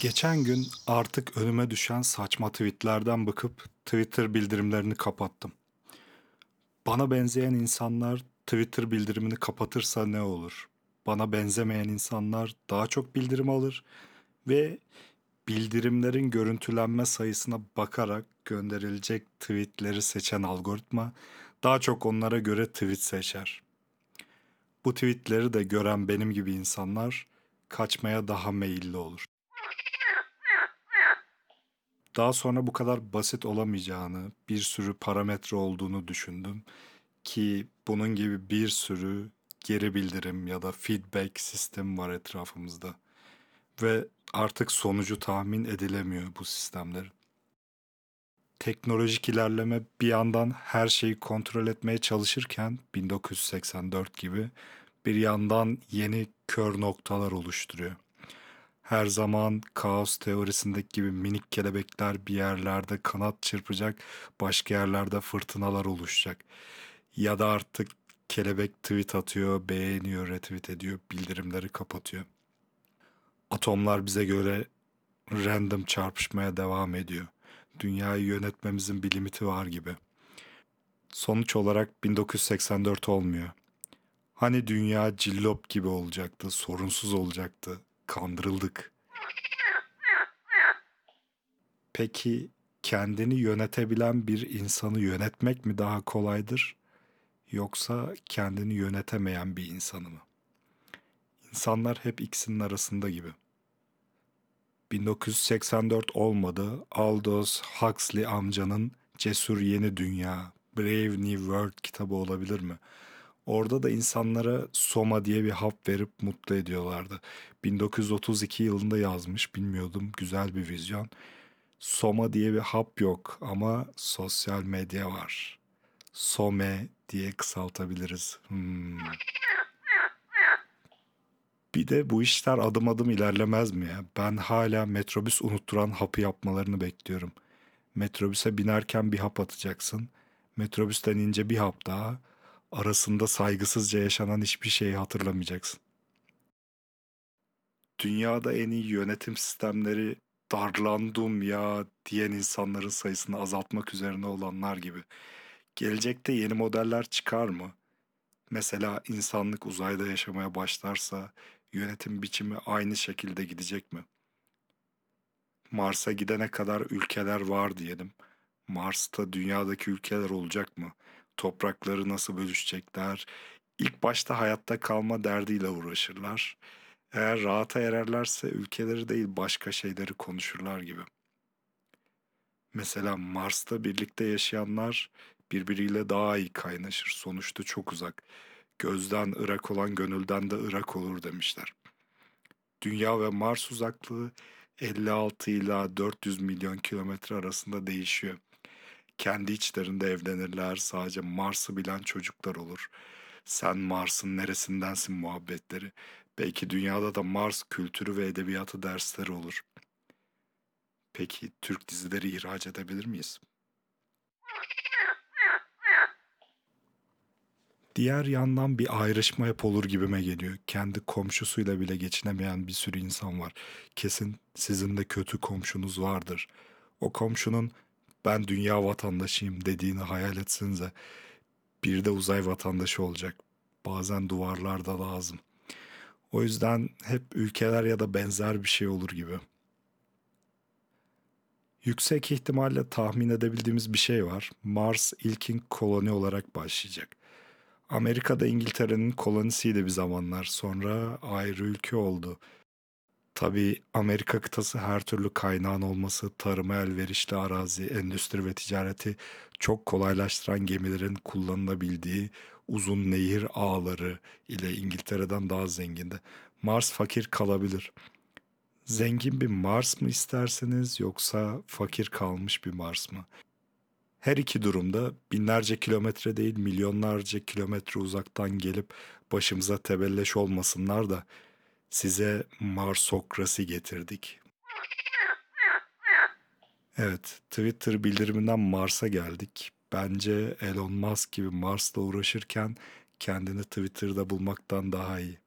Geçen gün artık önüme düşen saçma tweetlerden bakıp Twitter bildirimlerini kapattım. Bana benzeyen insanlar Twitter bildirimini kapatırsa ne olur? Bana benzemeyen insanlar daha çok bildirim alır ve bildirimlerin görüntülenme sayısına bakarak gönderilecek tweetleri seçen algoritma daha çok onlara göre tweet seçer. Bu tweetleri de gören benim gibi insanlar kaçmaya daha meyilli olur. Daha sonra bu kadar basit olamayacağını, bir sürü parametre olduğunu düşündüm ki bunun gibi bir sürü geri bildirim ya da feedback sistemi var etrafımızda ve artık sonucu tahmin edilemiyor bu sistemlerin. Teknolojik ilerleme bir yandan her şeyi kontrol etmeye çalışırken 1984 gibi bir yandan yeni kör noktalar oluşturuyor. Her zaman kaos teorisindeki gibi minik kelebekler bir yerlerde kanat çırpacak, başka yerlerde fırtınalar oluşacak. Ya da artık kelebek tweet atıyor, beğeniyor, retweet ediyor, bildirimleri kapatıyor. Atomlar bize göre random çarpışmaya devam ediyor. Dünyayı yönetmemizin bir limiti var gibi. Sonuç olarak 1984 olmuyor. Hani dünya cillop gibi olacaktı, sorunsuz olacaktı. Kandırıldık. Peki kendini yönetebilen bir insanı yönetmek mi daha kolaydır yoksa kendini yönetemeyen bir insanı mı? İnsanlar hep ikisinin arasında gibi. 1984 olmadı. Aldous Huxley amcanın Cesur Yeni Dünya, Brave New World kitabı olabilir mi? Orada da insanlara Soma diye bir hap verip mutlu ediyorlardı. 1932 yılında yazmış, bilmiyordum. Güzel bir vizyon. Soma diye bir hap yok ama sosyal medya var. Some diye kısaltabiliriz. Hmm. Bir de bu işler adım adım ilerlemez mi ya? Ben hala metrobüs unutturan hapı yapmalarını bekliyorum. Metrobüse binerken bir hap atacaksın. Metrobüsten ince bir hap daha. Arasında saygısızca yaşanan hiçbir şeyi hatırlamayacaksın. Dünyada en iyi yönetim sistemleri darlandım ya diyen insanların sayısını azaltmak üzerine olanlar gibi. Gelecekte yeni modeller çıkar mı? Mesela insanlık uzayda yaşamaya başlarsa yönetim biçimi aynı şekilde gidecek mi? Mars'a gidene kadar ülkeler var diyelim. Mars'ta dünyadaki ülkeler olacak mı? Toprakları nasıl bölüşecekler? İlk başta hayatta kalma derdiyle uğraşırlar. Eğer rahata ererlerse ülkeleri değil başka şeyleri konuşurlar gibi. Mesela Mars'ta birlikte yaşayanlar birbiriyle daha iyi kaynaşır. Sonuçta çok uzak. Gözden ırak olan gönülden de ırak olur demişler. Dünya ve Mars uzaklığı 56 ila 400 milyon kilometre arasında değişiyor. Kendi içlerinde evlenirler, sadece Mars'ı bilen çocuklar olur. Sen Mars'ın neresindensin muhabbetleri. Belki dünyada da Mars kültürü ve edebiyatı dersleri olur. Peki Türk dizileri ihraç edebilir miyiz? Diğer yandan bir ayrışma hep olur gibime geliyor. Kendi komşusuyla bile geçinemeyen bir sürü insan var. Kesin sizin de kötü komşunuz vardır. O komşunun ben dünya vatandaşıyım dediğini hayal etsinize. Bir de uzay vatandaşı olacak. Bazen duvarlarda lazım. O yüzden hep ülkeler ya da benzer bir şey olur gibi. Yüksek ihtimalle tahmin edebildiğimiz bir şey var. Mars ilkin koloni olarak başlayacak. Amerika'da İngiltere'nin kolonisiydi bir zamanlar. Sonra ayrı ülke oldu. Tabii Amerika kıtası her türlü kaynağın olması, tarıma elverişli arazi, endüstri ve ticareti çok kolaylaştıran gemilerin kullanılabildiği uzun nehir ağları ile İngiltere'den daha zengindi. Mars fakir kalabilir. Zengin bir Mars mı isterseniz yoksa fakir kalmış bir Mars mı? Her iki durumda binlerce kilometre değil milyonlarca kilometre uzaktan gelip başımıza tebelleş olmasınlar da size Marsokrasi getirdik. Evet, Twitter bildiriminden Mars'a geldik. Bence Elon Musk gibi Mars'la uğraşırken kendini Twitter'da bulmaktan daha iyi.